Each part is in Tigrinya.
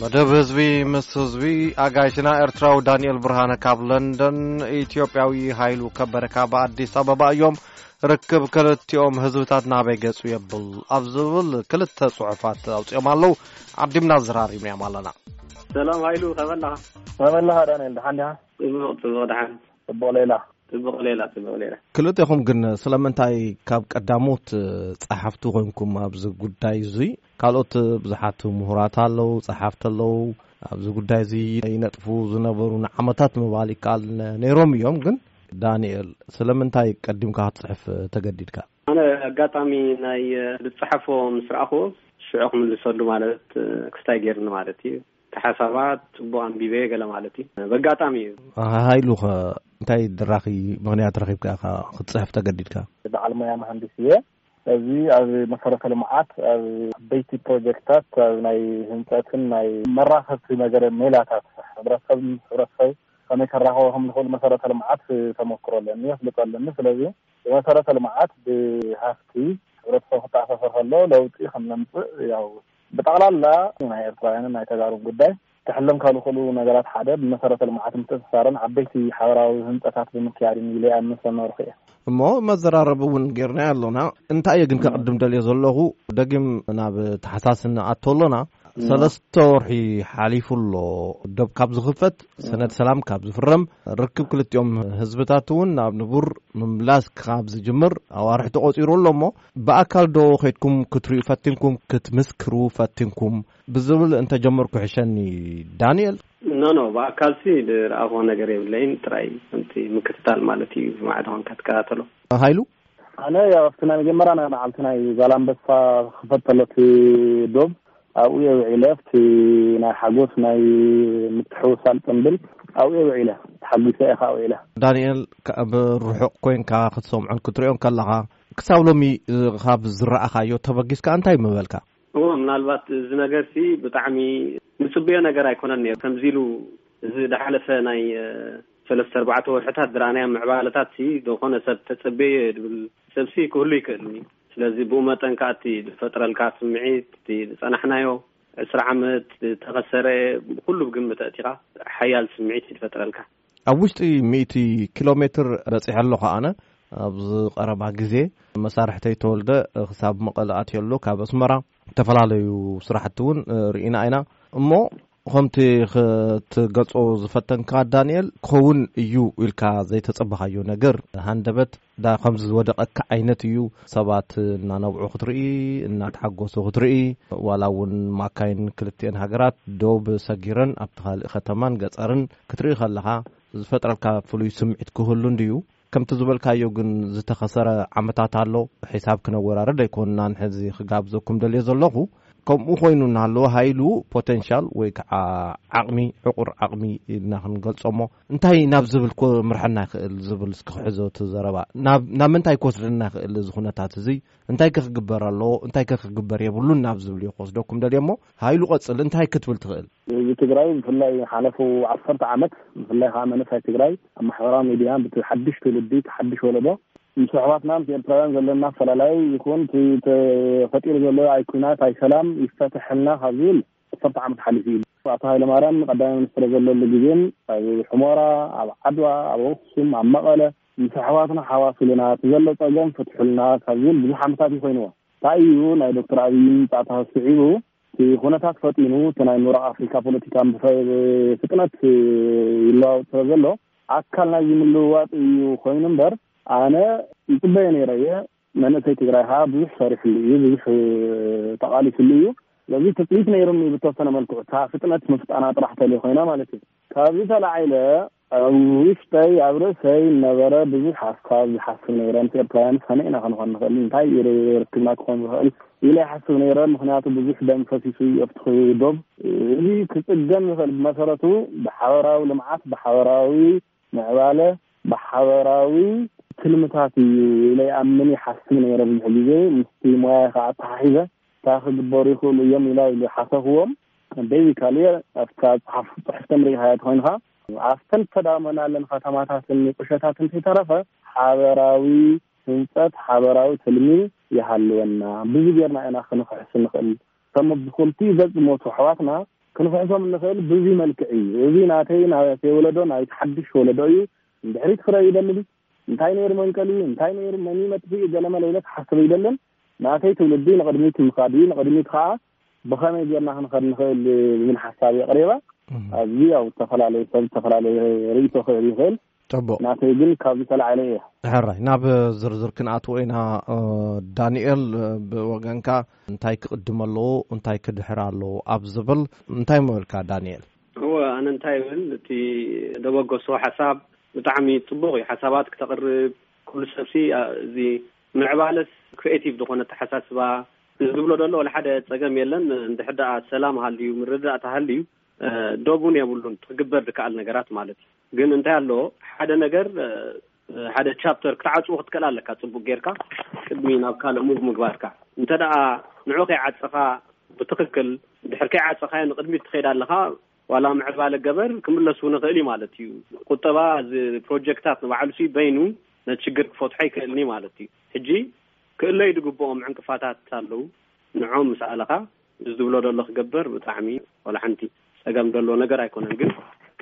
መደብ ህዝቢ ምስ ህዝቢ ኣጋይሽና ኤርትራዊ ዳንኤል ብርሃነ ካብ ለንደን ኢትዮጵያዊ ሃይሉ ከበረ ካብ ኣዲስ ኣበባ እዮም ርክብ ክልቲኦም ህዝብታት ናበይ ገጹ የብል ኣብ ዝብል ክልተ ጽሑፋት ኣውፅኦም ኣለዉ ዓዲምና ዝራሪምናዮም ኣለና ሰላም ሃይሉ ከመላኻ ከመላኻ ዳንኤል ድሓን ዲኻ ጽቡቕ ጽቡቕ ድሓን ፅቡቅ ሌላ ፅቡቅ ሌላ ፅቡቅ ሌላ። ክልቴኹም ግን ስለምንታይ ካብ ቀዳሞት ጸሓፍቲ ኮንኩም ኣብዚ ጉዳይ እዙይ ካልኦት ብዙሓት ምሁራት ኣለው ጸሓፍቲ ኣለው ኣብዚ ጉዳይ እዚ ይነጥፉ ዝነበሩ ንዓመታት ምባል ይከኣል ነይሮም እዮም ግን ዳንኤል ስለምንታይ ቀዲምካ ክትፅሕፍ ተገዲድካ ኣነ ኣጋጣሚ ናይ ዝፀሓፎ ምስ ረኣኹዎ ሽዑ ክምልሰሉ ማለት ክስታይ ገይርኒ ማለት እዩ እቲ ሓሳባት ጽቡቅ ኣንቢበዮ ገለ ማለት እዩ በጋጣሚ እዩ። ሃይሉ ከ እንታይ ድራኺ ምኽንያት ረኺብካ ኢኻ ክትጽሕፍ ተገዲድካ? በዓል ሞያ መሃንዲስ እየ። እዚ ኣብ መሰረተ ልምዓት ኣብ ዓበይቲ ፕሮጀክትታት ኣብ ናይ ህንፀትን ናይ መራኸብቲ ነገረ ሜላታት ሕብረተሰብ ምስ ሕብረተሰብ ከመይ ከራኸቦ ከም ዝኽእሉ መሰረተ ልምዓት ተመክሮ ኣለኒ ኣፍልጦ ኣለኒ። ስለዚ ብመሰረተ ልምዓት ብሃፍቲ ሕብረተሰብ ክተኣሳሰር ከሎ ለውጢ ከም ዘምፅእ ያው ብጠቕላላ ናይ ኤርትራውያንን ናይ ተጋሩን ጉዳይ ክሕለም ካብ ዝኽእሉ ነገራት ሓደ ብመሰረተ ልምዓት ምትእስሳርን ዓበይቲ ሓበራዊ ህንፀታት ብምክያድን ኢለ ይኣምን ዝተመርኹ እየ። እሞ መዘራረቢ እውን ጌርናዮ ኣሎና። እንታይ እየ ግን ከቕድም ደልየ ዘለኹ ደጊም ናብ ተሓሳሲ ንኣቶ ኣሎና። ሰለስተ ወርሒ ሓሊፉ ኣሎ ዶብ ካብ ዝኽፈት ሰነድ ሰላም ካብ ዝፍረም ርክብ ክልቲኦም ህዝብታት እውን ናብ ንቡር ምምላስ ካብ ዝጅምር ኣዋርሒ ተቖፂሩ ኣሎ እሞ ብኣካል ዶ ኼድኩም ክትርእዩ ፈቲንኩም ክትምስክሩ ፈቲንኩም ብዝብል እንተ ጀመርኩ ይሕሸኒ ዳኒኤል። ን ን ብኣካልሲ ዝረኣኹዎ ነገር የብለይን ጥራይ ከምቲ ምክትታል ማለት እዩ ብማዕዶ ኮንካ ትከታተሎ። ሃይሉ። ኣነ ያው ኣብቲ ናይ መጀመርያ ናይ መዓልቲ ናይ ዛላምበሳ ክኽፈት ከሎ እቲ ዶብ ኣብኡ እየ ውዒለ ኣብቲ ናይ ሓጎስ ናይ ምትሕውሳል ጽንብል ኣብኡ እየ ውዒለ ተሓጒሰ እየ ከኣ ውዒለ። ዳኒኤል። ካብ ርሑቕ ኮይንካ ክትሰምዖን ክትርእዮን ከለኻ ክሳብ ሎሚ ካብ ዝረኣኻዮ ተበጊስካ እንታይ ምበልካ? እወ ምናልባት እዚ ነገርሲ ብጣዕሚ ንጽበዮ ነገር ኣይኮነን ኔሩ። ከምዚ ኢሉ እዚ ዝሓለፈ ናይ ሰለስተ ኣርባዕተ ወርሕታት ዝረኣናዮም ምዕባለታትሲ ዝኾነ ሰብ ተጸብየዮ እየ ዝብል ሰብሲ ክህሉ ይክእል እዩ። ስለዚ ብኡ መጠን ከኣ እቲ ዝፈጥረልካ ስምዒት እቲ ዝጸናሕናዮ ዕስራ ዓመት ዝተኸሰረ ብኹሉ ብግምት ኣእቲኻ ሓያል ስምዒት እዩ ዝፈጥረልካ። ኣብ ውሽጢ ሚእቲ ኪሎ ሜትር በጺሐ ኣለኹ ኣነ ኣብዚ ቀረባ ግዜ መሳርሕተይ ተወልደ ክሳብ መቐለ ኣትዮ ኣሎ ካብ ኣስመራ ዝተፈላለዩ ስራሕቲ እውን ርኢና ኢና እሞ ከምቲ ክትገልጾ ዝፈተንካ ዳንኤል ክኸውን እዩ ኢልካ ዘይተጸበኻዮ ነገር ሃንደበት እንዳ ከምዚ ዝወደቀኪ ዓይነት እዩ ሰባት እናነብዑ ክትርኢ እናተሓጎሱ ክትርኢ ዋላ እውን ማካይን ክልቲኤን ሃገራት ዶብ ሰጊረን ኣብቲ ካሊእ ከተማን ገፀርን ክትርኢ ከለካ ዝፈጥረልካ ፍሉይ ስምዒት ክህሉ እንድዩ ከምቲ ዝበልካዮ ግን ዝተከሰረ ዓመታት ኣሎ ሒሳብ ክነወራርድ ኣይኮንናን ሕዚ ክጋብዘኩም ደልየ ዘለኩ ከምኡ ኮይኑ እናሃለወ ሃይሉ ፖቴንሻል ወይ ከዓ ዓቅሚ ዕቁር ዓቅሚ ኢልና ክንገልፆ እሞ እንታይ ናብ ዝብል ክምርሐና ይኽእል ዝብል እስኪ ክሕዞ እቲ ዘረባ ናብ ምንታይ ክወስደና ይኽእል እዚ ኩነታት እዚ እንታይ ከ ክግበር ኣለዎ እንታይ ከ ክግበር የብሉን ናብ ዝብል እየ ክወስደኩም ደልየ እሞ ሃይሉ ቀፅል እንታይ ክትብል ትኽእል? ህዝቢ ትግራይ ብፍላይ ሓለፉ ዓሰርተ ዓመት ብፍላይ ከዓ መንእሳይ ትግራይ ኣብ ማሕበራዊ ሚድያ ብቲ ሓድሽ ትውልዲ እቲ ሓድሽ ወለዶ ምስ ኣሕዋትና ምስ ኤርትራውያን ዘለና ኣፈላላይ ይኹን እቲ ተፈጢሩ ዘሎ ኣይ ኩናት ኣይ ሰላም ይፈተሐልና ካብ ዝብል ዓሰርተ ዓመት ሓሊፉ እዩ። ኣቶ ሃይለማርያም ቀዳማይ ሚኒስትር ዘለሉ ግዜን ኣብ ሑሞራ፣ ኣብ ዓድዋ፣ ኣብ ኣኽሱም፣ ኣብ መቐለ ምስ ኣሕዋትና ሓዋሱሉና፣ እቲ ዘሎ ፀገም ፍትሑልና ካብ ዝብል ብዙሕ ዓመታት እዩ ኮይንዎ። ታይ እዩ ናይ ዶክተር ኣብይ ምምፃእ ስዒቡ እቲ ኩነታት ፈጢኑ እቲ ናይ ምብራቕ ኣፍሪካ ፖለቲካ ብፍጥነት ይለዋወጥ ስለ ዘሎ ኣካል ናይዚ ምልውዋጥ እዩ ኮይኑ እምበር ኣነ ይፅበዮ ነይረ እየ። መንእሰይ ትግራይ ከኣ ብዙሕ ሰሪሕሉ እዩ፣ ብዙሕ ተቓሊስሉ እዩ። ስለዚ ትጽቢት ነይሩኒ ብተወሰነ መልክዑ፣ እታ ፍጥነት ምፍጣና ጥራሕ ተልዮ ኮይና ማለት እዩ። ካብዚ ተላዒለ ኣብ ውሽጠይ ኣብ ርእሰይ ዝነበረ ብዙሕ ሓሳብ ይሓስብ ነይረ፣ ምስ ኤርትራውያንስ ከመይ ኢና ክንኾን ንኽእል፣ እንታይ እዩ ርክብና ክኾን ዝኽእል ኢለ ይሓስብ ነይረ፣ ምኽንያቱ ብዙሕ ደም ፈሲሱ እዩ ኣብቲ ዶብ። እዚ ክጽገን ዝኽእል ብመሰረቱ ብሓበራዊ ልምዓት፣ ብሓበራዊ ምዕባለ ብሓበራዊ ትልምታት እዩ ኢለ ይኣምን ይሓስብ ነይረ ብዙሕ ግዜ ምስቲ ሞያይ ከኣ ኣተሓሒዘ ታይ ክግበሩ ይኽእሉ እዮም ኢላ ኢሉ ሓሰብዎም ቤዚካሊ ኣብታ ዝጸሓፍኩ ጽሑፍ ከም ርኢኻዮ ተኾይንካ ኣብተን ዝተዳመናለን ከተማታትን ንቁሸታትን ከይተረፈ ሓበራዊ ህንጸት ሓበራዊ ትልሚ ይሃልወና ብዙ ጌርና ኢና ክንክሕስ ንኽእል እቶም ኣብ ብኩልቲ ገጽ ዝሞቱ ኣሕዋትና ክንፍሕሶም እንኽእል ብዙይ መልክዕ እዩ። እዚ ናተይ ናተይ ወለዶ ናይቲ ሓድሽ ወለዶ እዩ ንድሕሪት ክርኢ ይደልል እንታይ ነይሩ መንቀሊኡ እንታይ ነይሩ መንዩ መጥፊኡ ገለመለ ኢለ ክሓስብ ኣይደልን ናተይ ትውልዲ ንቕድሚት ምኻድ እዩ ንቕድሚት ኸኣ ብኸመይ ጌርና ክንኸድ ንኽእል ዝብል ሓሳብ እየ ኣቕሪባ ኣብዚ ኣብ ዝተፈላለዩ ሰብ ዝተፈላለዩ ርእይቶ ክህብ ይኽእል ጨቡቕ ናተይ ግን ካብ ዝተላዕለ እየ። ሕራይ ናብ ዝርዝር ክንኣትዎ ኢና ዳንኤል ብወገንካ እንታይ ክቕድም ኣለዎ እንታይ ክድሕር ኣለዎ ኣብ ዝብል እንታይ ምበልካ ዳንኤል? እወ ኣነ እንታይ ብል እቲ ደበገሶ ሓሳብ ብጣዕሚ ፅቡቅ እዩ ሓሳባት ክተቅርብ ኩሉ ሰብሲ እዚ ምዕባለስ ክሪኤቲቭ ዝኮነ ኣተሓሳስባ ዝብሎ ዘሎ ወላ ሓደ ፀገም የለን እንድሕር ደኣ ሰላም ሃልዩ ምርድዳእ ተሃልዩ ዶብ እውን የብሉን ክግበር ዝከኣል ነገራት ማለት እዩ ግን እንታይ ኣሎ ሓደ ነገር ሓደ ቻፕተር ክትዓፅዎ ክትክእል ኣለካ ፅቡቅ ጌርካ ቅድሚ ናብ ካልእ ሙቭ ምግባርካ እንተ ደኣ ንዑ ከይዓፀኻ ብትክክል ድሕር ከይዓፀኻዮ ንቅድሚት ትኸይድ ኣለኻ ዋላ ምዕባለ ገበር ክምለስ እውን ይኽእል እዩ ማለት እዩ ቁጠባ እዚ ፕሮጀክታት ንባዕሉ ሲ በይኑ ነቲ ሽግር ክፈትሖ ይክእልኒ ማለት እዩ ሕጂ ክእለዩ ዝግብኦም ዕንቅፋታት ኣለዉ ንዖም ምስ ኣለኻ እዚ ትብሎ ደሎ ክገበር ብጣዕሚ ዋላ ሓንቲ ጸገም ደሎ ነገር ኣይኮነን ግን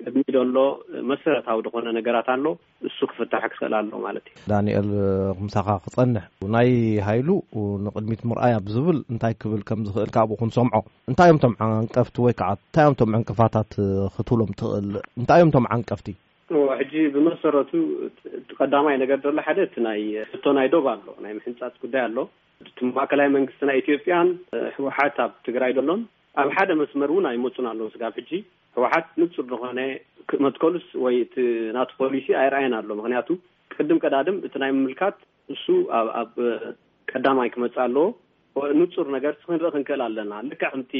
ቅድሚ ደሎ መሰረታዊ ዝኾነ ነገራት ኣሎ እሱ ክፍታሕ ክኽእል ኣሎ ማለት እዩ ዳንኤል ምሳኻ ክጸንሕ ናይ ሃይሉ ንቅድሚት ምርኣይ ኣብ ዝብል እንታይ ክብል ከም ዝኽእል ካብኡ ክንሰምዖ እንታይ እዮም ቶም ዓንቀፍቲ ወይ ከዓ እንታይ እዮም ቶም ዕንቅፋታት ክትብሎም ትኽእል እንታይ እዮም ቶም ዓንቀፍቲ ሕጂ ብመሰረቱ ቀዳማይ ነገር ደሎ ሓደ እቲ ናይ ሕቶ ናይ ዶብ ኣሎ ናይ ምሕንጻጽ ጉዳይ ኣሎ እቲ ማእከላይ መንግስቲ ናይ ኢትዮጵያን ህወሓት ኣብ ትግራይ ዘሎን ኣብ ሓደ መስመር እውን ኣይመፁን ኣለዉ ስጋብ ሕጂ ህወሓት ንፁር ዝኾነ መትከሉስ ወይ እቲ ናቱ ፖሊሲ ኣይርኣየን ኣሎ ምክንያቱ ቅድም ቀዳድም እቲ ናይ ምምልካት ንሱ ኣብ ቀዳማይ ክመፅእ ኣለዎ ንፁር ነገር ክንርኢ ክንክእል ኣለና ልክዕ ከምቲ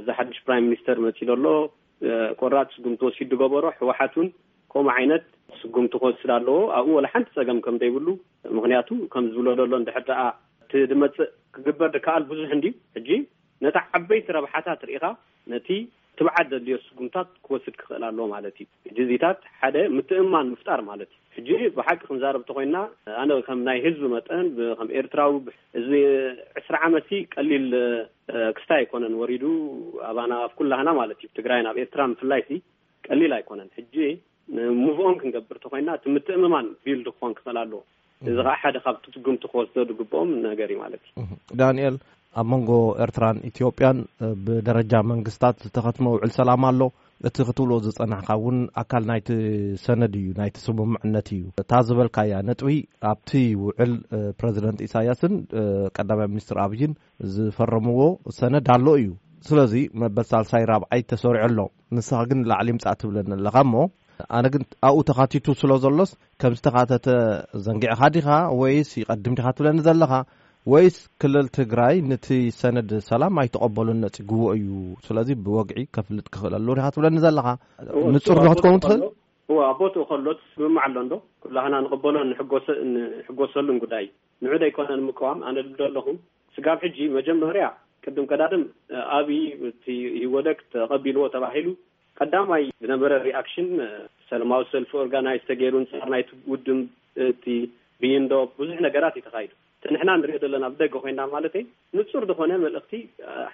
እዚ ሓዱሽ ፕራይም ሚኒስተር መፂኡ ዘሎ ቆራፅ ስጉምቲ ወሲዱ ዝገበሮ ህወሓት እውን ከምኡ ዓይነት ስጉምቲ ክወስድ ኣለዎ ኣብኡ ወላ ሓንቲ ፀገም ከም ዘይብሉ ምክንያቱ ከም ዝብሎ ዘሎ እንድሕር ደኣ እቲ ዝመፅእ ክግበር ድከኣል ብዙሕ እንድዩ ሕጂ ነቲ ዓበይቲ ረብሓታት ርኢኻ ነቲ ትብዓት ዘድልዮ ስጉምታት ክወስድ ክኽእል ኣለዎ ማለት እዩ። ግዝይታት ሓደ ምትእምማን ምፍጣር ማለት እዩ። ሕጂ ብሓቂ ክንዛረብ እንተኾይንና ኣነ ከም ናይ ህዝቢ መጠን ከም ኤርትራዊ እዚ ዕስራ ዓመትሲ ቀሊል ክስታይ ኣይኮነን ወሪዱ ኣባና ኣብ ኩላህና ማለት እዩ ትግራይን ኣብ ኤርትራን ብፍላይሲ ቀሊል ኣይኮነን ሕጂ ሙቭኦን ክንገብር እንተኾይንና እቲ ምትእምማን ቢልድ ክኾን ክኽእል ኣለዎ። እዚ ከዓ ሓደ ካብቲ ስጉምቲ ክወስዶ ዝግብኦም ነገር እዩ ማለት እዩ ዳንኤል ኣብ መንጎ ኤርትራን ኢትዮጵያን ብደረጃ መንግስታት ዝተኸትመ ውዕል ሰላም ኣሎ እቲ ክትብሎ ዝፀናሕካ እውን ኣካል ናይቲ ሰነድ እዩ ናይቲ ስምምዕነት እዩ እታ ዝበልካያ ነጥቢ ኣብቲ ውዕል ፕረዚደንት ኢሳያስን ቀዳማይ ሚኒስትር ኣብይን ዝፈረምዎ ሰነድ ኣሎ እዩ ስለዚ መበል ሳልሳይ ራብዓይ ተሰሪዑ ኣሎ ንስኻ ግን ንላዕሊ ምጻእ ትብለኒ ኣለኻ እሞ ኣነ ግን ኣብኡ ተኻቲቱ ስለ ዘሎስ ከም ዝተኻተተ ዘንጊዕኻ ዲኻ ወይስ ይቐድም ዲኻ ትብለኒ ዘለኻ ወይስ ክልል ትግራይ ነቲ ሰነድ ሰላም ኣይተቐበሉን ነፂግዎ እዩ ስለዚ ብወግዒ ከፍልጥ ክኽእል ኣለዎ ዲኻ ትብለኒ ዘለኻ ንፁር ዶ ክትከውን ትኽእል እዎ ኣብ ቦትኡ ከሎ ትስምምዕ ኣሎ እንዶ ኩላህና ንቕበሎ ንሕጎሰሉን ጉዳይ እዩ ንዑ ዶ ኣይኮነን ንምቅዋም ኣነ ድብዶ ኣለኹ ስጋብ ሕጂ መጀመርያ ቅድም ቀዳድም ኣብይ እቲ ኢህወደግ ተቀቢልዎ ተባሂሉ ቀዳማይ ዝነበረ ሪኣክሽን ሰለማዊ ሰልፊ ኦርጋናይዝ ተገይሩ ኣንጻር ናይቲ ውድም እቲ ብይን ዶ ብዙሕ ነገራት እዩ ተኻይዱ እቲ ንሕና ንሪኦ ዘለና ኣብ ደገ ኮይና ማለተይ ንጹር ዝኾነ መልእኽቲ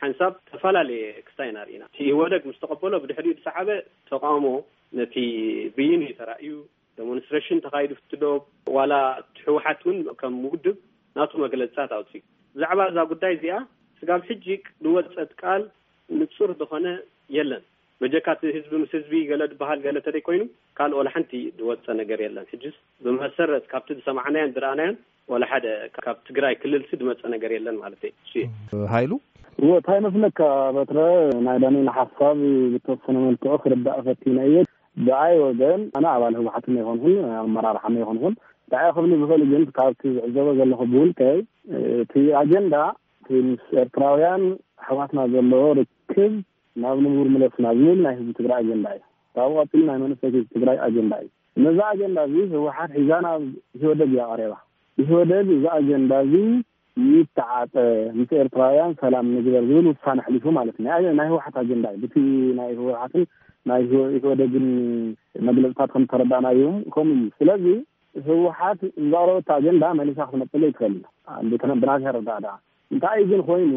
ሓንሳብ ተፈላለየ ክስታይ ኢና ርኢና እቲ ኢህወደግ ምስ ተቀበሎ ብድሕሪኡ ዝሰዓበ ተቃውሞ ነቲ ብይን እዩ ተራእዩ ደሞንስትረሽን ተኻይዱ ፍቲ ዶብ ዋላ እቲ ሕወሓት እውን ከም ውድብ ናቱ መግለፅታት ኣውፅኡ ብዛዕባ እዛ ጉዳይ እዚኣ ስጋብ ሕጂ ዝወፀት ቃል ንፁር ዝኾነ የለን በጀካ እቲ ህዝቢ ምስ ህዝቢ ገለ ዝበሃል ገለ ተደይኮይኑ ካልእ ወላሓንቲ ዝወፀ ነገር የለን ሕጅስ ብመሰረት ካብቲ ዝሰማዕናዮን ዝረኣናዮን ዋላ ሓደ ካብ ትግራይ ክልልሲ ዝመፀ ነገር የለን ማለት እየ ሃይሉ እዎ እንታይ መስለካ በትረ ናይ ዳኒኤል ሓሳብ ዝተወሰነ መልክዑ ክርዳእ ፈቲነ እየ ብኣይ ወገን ኣነ ኣባል ህወሓት ይኮንኹን ኣመራርሓ ይኮንኹን እንታይ ክብል ዝኽእል ግን ካብቲ ዝዕዘቦ ዘለኹ ብውልቀይ እቲ ኣጀንዳ ምስ ኤርትራውያን ኣሕዋትና ዘለዎ ርክብ ናብ ንቡር ምለስ ናብ ዝብል ናይ ህዝቢ ትግራይ ኣጀንዳ እዩ። ካብኡ ቀፂሉ ናይ መንእሰይ ህዝቢ ትግራይ ኣጀንዳ እዩ። ነዚ ኣጀንዳ እዚ ህወሓት ሒዛ ናብ ኢህወደግ እያ ቀሪባ። ኢህወደግ እዚ ኣጀንዳ እዚ ይተዓፀ፣ ምስ ኤርትራውያን ሰላም ንግበር ዝብል ውሳነ ኣሕሊፉ ማለት እዩ። ናይ ህወሓት ኣጀንዳ እዩ። ብቲ ናይ ህወሓትን ናይ ኢህወደግን መግለፅታት ከም ዝተረዳእናዮ ከምኡ እዩ። ስለዚ ህወሓት ንዘቕረበቶ ኣጀንዳ መሊሳ ክትመፅእ ዘይትኽእል እያ። ብናተይ ኣረዳድኣ። እንታይ ግን ኾይኑ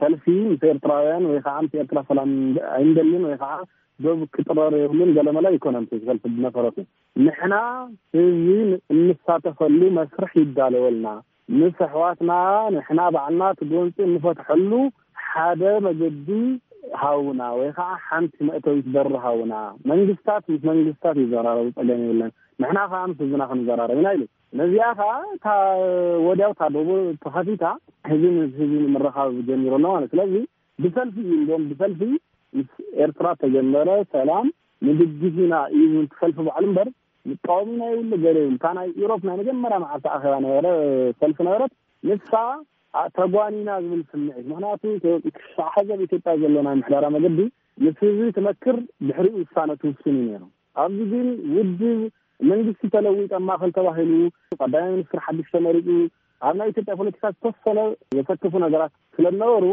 ሰልፊ ምስ ኤርትራውያን ወይ ኸዓ ምስ ኤርትራ ሰላም ኣይንደልን ወይ ኸዓ ዶብ ክጥረር የብሉን ገለመለ ኣይኮነን እቲ ሰልፊ ብመሰረቱ ንሕና ህዝቢ እንሳተፈሉ መስርሕ ይዳለወልና ምስ ኣሕዋትና ንሕና ባዕልና እቲ ጎንፂ እንፈትሐሉ ሓደ መገዲ ሃውና ወይ ኸዓ ሓንቲ መእተዊት በሪ ሃውና መንግስታት ምስ መንግስታት ይዘራረቡ ፀገም የብለን ንሕና ኸዓ ምስ ህዝብና ክንዘራረብ ኢና ኢሉ። ነዚኣ ከኣ እታ ወዲያው እታ ዶቡ ተኸፊታ ህዝቢ ምስ ህዝቢ ምርኻብ ጀሚሩ ኣሎ ማለት ስለዚ ብሰልፊ እዩ እንድም ብሰልፊ ምስ ኤርትራ ተጀመረ ሰላም ንድግፍ ኢና እዩ ዝብል እቲ ሰልፊ ባዕሉ እምበር ንቃወም ኢና ይብሉ ገለ ይብሉ እታ ናይ ኢሮፕ ናይ መጀመርያ መዓልቲ ኣኼባ ነበረ ሰልፊ ነበረት ንሳ ተጓኒና ዝብል ስምዒት ምክንያቱ ክሳዕ ሕዚ ኣብ ኢትዮጵያ ዘሎ ናይ ምሕደራ መገዲ ምስ ህዝቢ ትመክር ድሕሪኡ ውሳነ ትውስን እዩ ነይሩ ኣብዚ ግን ውድብ መንግስቲ ተለዊጠ ማእኸል ተባሂሉ ቀዳማይ ሚኒስትር ሓዱሽ ተመሪፁ ኣብ ናይ ኢትዮጵያ ፖለቲካ ዝተወሰነ ዘሰክፉ ነገራት ስለነበሩ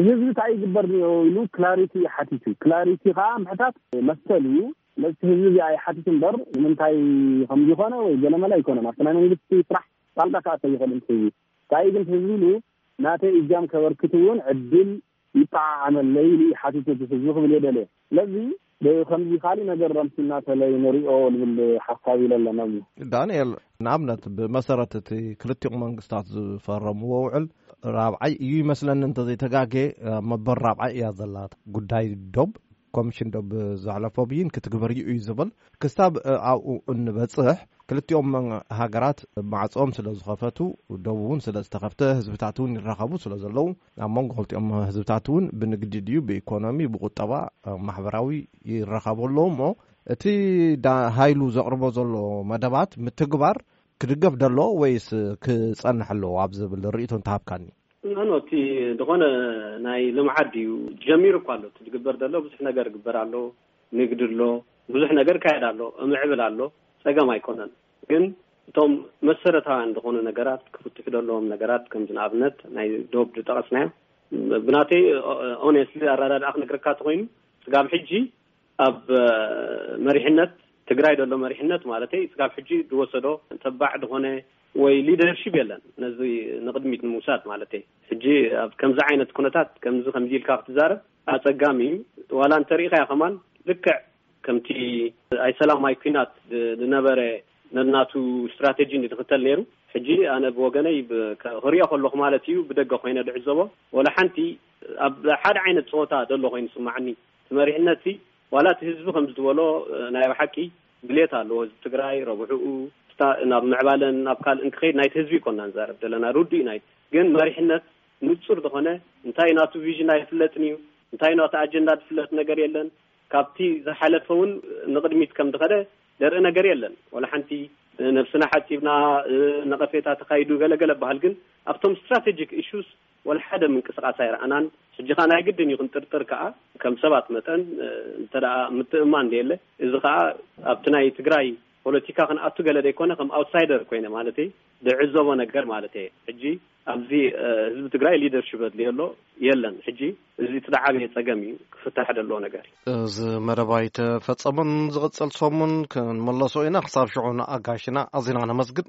ህዝቢ ታይ ይግበር ኒኦ ኢሉ ክላሪቲ እዩ ሓቲቱ ክላሪቲ ከዓ ምሕታት መሰል እዩ ስለዚ ህዝቢ እዚኣ ይሓቲት እምበር ንምንታይ ከምዚ ኮነ ወይ ገለመለ ኣይኮነን ኣብቲ ናይ መንግስቲ ስራሕ ጣልቃ ክኣተ ይኽእል እንትህዝቢ እንታይ ግን ህዝቢ ኢሉ ናተይ እጃም ከበርክት እውን ዕድል ይጠዓዓመለይ ኢሉ ይሓትት እቲ ህዝቢ ክብል እየ ደልየ። ስለዚ ብኸምዚ ካሊእ ነገር ረምሲና ተለይ ንሪኦ ዝብል ሓሳብ ኢለ ኣለና እዚ። ዳንኤል፣ ንኣብነት ብመሰረት እቲ ክልቲኦም መንግስታት ዝፈረምዎ ውዕል ራብዓይ እዩ ይመስለኒ እንተዘይተጋጌ መበል ራብዓይ እያ ዘላ ጉዳይ ዶብ ኮሚሽን ዶብ ዘሕለፎ ብይን ክትግበር እዩ እዩ ዝብል ክሳብ ኣብኡ እንበፅሕ ክልቲኦም ሃገራት ማዕፅኦም ስለ ዝኸፈቱ ዶብ እውን ስለ ዝተኸፍተ ህዝብታት እውን ይራኸቡ ስለ ዘለዉ ኣብ መንጎ ክልቲኦም ህዝብታት እውን ብንግዲ ድዩ ብኢኮኖሚ ብቁጠባ ማሕበራዊ ይረኸቡ ኣለዉ እሞ እቲ ሃይሉ ዘቕርቦ ዘሎ መደባት ምትግባር ክድገፍ ደሎ ወይስ ክጸንሕ ኣለዎ ኣብ ዝብል ርእቶ እንተሃብካኒ ኖኖ እቲ ዝኾነ ናይ ልምዓት ድዩ ጀሚሩ እኳ ኣሎ እቲ ዝግበር ዘሎ ብዙሕ ነገር ግበር ኣሎ ንግዲ ኣሎ ብዙሕ ነገር ካየድ ኣሎ እምዕብል ኣሎ ጸገም ኣይኮነን ግን እቶም መሰረታውያን ዝኾኑ ነገራት ክፍትሑ ዘለዎም ነገራት ከምዚ ንኣብነት ናይ ዶብ ዝጠቐስናዮ ብናተይ ኦነስትሊ ኣረዳድኣ ክነግረካ ተኮይኑ ስጋብ ሕጂ ኣብ መሪሕነት ትግራይ ዘሎ መሪሕነት ማለተይ ስጋብ ሕጂ ዝወሰዶ ተባዕ ዝኾነ ወይ ሊደርሽፕ የለን ነዚ ንቕድሚት ንምውሳድ ማለት ዩ ሕጂ ኣብ ከምዚ ዓይነት ኩነታት ከምዚ ከምዚ ኢልካ ክትዛረብ ኣፀጋሚ እዩ ዋላ እንተሪኢኻዮ ከማን ልክዕ ከምቲ ኣይ ሰላም ኣይ ኩናት ዝነበረ ነናቱ ስትራተጂ ዩ ዝኽተል ነይሩ። ሕጂ ኣነ ብወገነይ ክሪኦ ከለኹ ማለት እዩ ብደገ ኮይነ ዝዕዘቦ ዋላ ሓንቲ ኣብ ሓደ ዓይነት ፀወታ ዘሎ ኮይኑ ዝስማዓኒ እቲ መሪሕነትሲ ዋላ እቲ ህዝቢ ከም ዝትበሎ ናይ ብሓቂ ድልየት ኣለዎ ህዝቢ ትግራይ ረብሕኡ ናብ ምዕባለን ናብ ካልእን ክኸይድ ናይቲ ህዝቢ ይኮና ንዛረብ ዘለና ርዱእ ናይ ግን መሪሕነት ንፁር ዝኾነ እንታይ ናቱ ቪዥን ኣይፍለጥን እዩ እንታይ ናቱ ኣጀንዳ ዝፍለጥ ነገር የለን ካብቲ ዝሓለፈ ውን ንቕድሚት ከም ዝኸደ ዘርኢ ነገር የለን ዋላ ሓንቲ። ነብስና ሓጺብና ነቐፌታ ተኻይዱ ገለ ገለ በሃል ግን ኣብቶም ስትራተጂክ እሹስ ዋላ ሓደ ምንቅስቓስ ኣይረኣናን። ሕጂ ከኣ ናይ ግድን እዩ ክንጥርጥር ከኣ ከም ሰባት መጠን እንተ ምትእምማን ዘየለ እዚ ከኣ ኣብቲ ናይ ትግራይ ፖለቲካ ክንኣቱ ገለ ዘይኮነ ከም ኣውትሳይደር ኮይነ ማለተይ ዝዕዘቦ ነገር ማለት እየ ሕጂ ኣብዚ ህዝቢ ትግራይ ሊደርሽፕ ዘድልዮ ኣሎ የለን ሕጂ እዚ እቲ ዝዓበየ ፀገም እዩ ክፍታሕ ዘለዎ ነገር እዩ። እዚ መደብ ኣይተፈፀመን ዝቕፅል ሰሙን ክንመለሶ ኢና ክሳብ ሽዑ ንኣጋሽና ኣዚና ነመስግን።